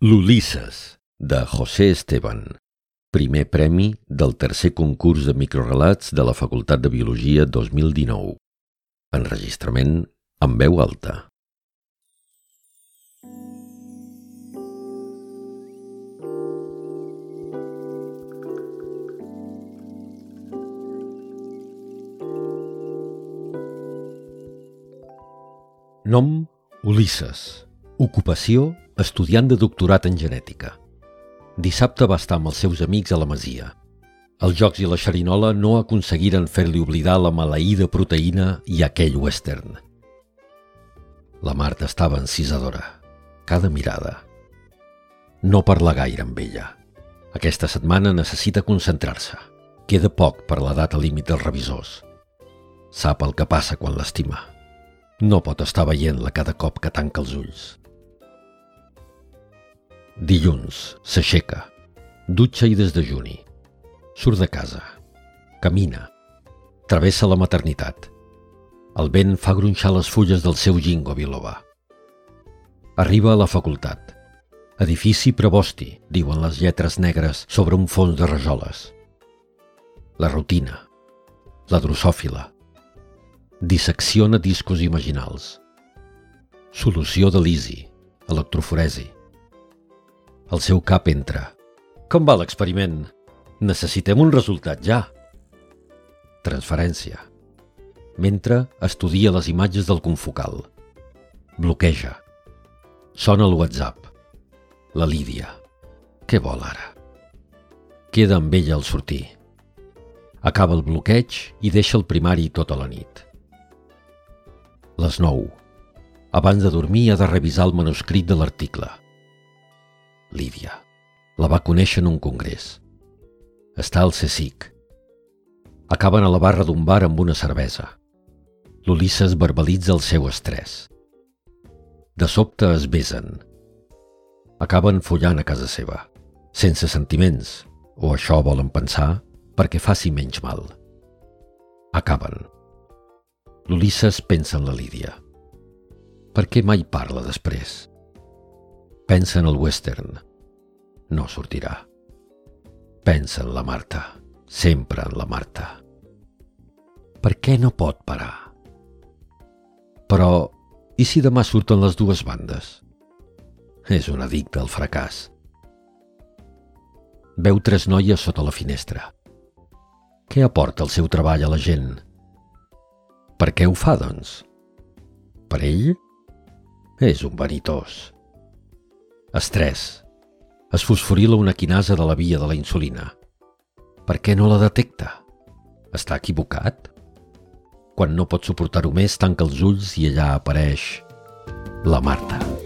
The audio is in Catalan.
L'Ulisses, de José Esteban. Primer premi del tercer concurs de microrelats de la Facultat de Biologia 2019. Enregistrament en veu alta. Nom Ulisses. Ocupació estudiant de doctorat en genètica. Dissabte va estar amb els seus amics a la Masia. Els jocs i la xerinola no aconseguiren fer-li oblidar la maleïda proteïna i aquell western. La Marta estava encisadora. Cada mirada. No parla gaire amb ella. Aquesta setmana necessita concentrar-se. Queda poc per la data límit dels revisors. Sap el que passa quan l'estima. No pot estar veient-la cada cop que tanca els ulls. Dilluns, s'aixeca, dutxa i desdejuni. Surt de casa, camina, travessa la maternitat. El vent fa gronxar les fulles del seu gingo biloba. Arriba a la facultat. Edifici Prebosti, diuen les lletres negres sobre un fons de rajoles. La rutina, la drosòfila. Dissecciona discos imaginals. Solució de l'ISI, electroforesi el seu cap entra. Com va l'experiment? Necessitem un resultat ja. Transferència. Mentre estudia les imatges del confocal. Bloqueja. Sona el WhatsApp. La Lídia. Què vol ara? Queda amb ella al sortir. Acaba el bloqueig i deixa el primari tota la nit. Les nou. Abans de dormir ha de revisar el manuscrit de l'article. Lídia. La va conèixer en un congrés. Està al CSIC. Acaben a la barra d'un bar amb una cervesa. L'Ulisses verbalitza el seu estrès. De sobte es besen. Acaben follant a casa seva, sense sentiments, o això volen pensar, perquè faci menys mal. Acaben. L'Ulisses pensa en la Lídia. Per què mai parla després? Pensa en el western. No sortirà. Pensa en la Marta. Sempre en la Marta. Per què no pot parar? Però, i si demà surten les dues bandes? És un addicte al fracàs. Veu tres noies sota la finestra. Què aporta el seu treball a la gent? Per què ho fa, doncs? Per ell? És un vanitós. Estrès. Es fosforila una quinasa de la via de la insulina. Per què no la detecta? Està equivocat? Quan no pot suportar-ho més, tanca els ulls i allà apareix la Marta.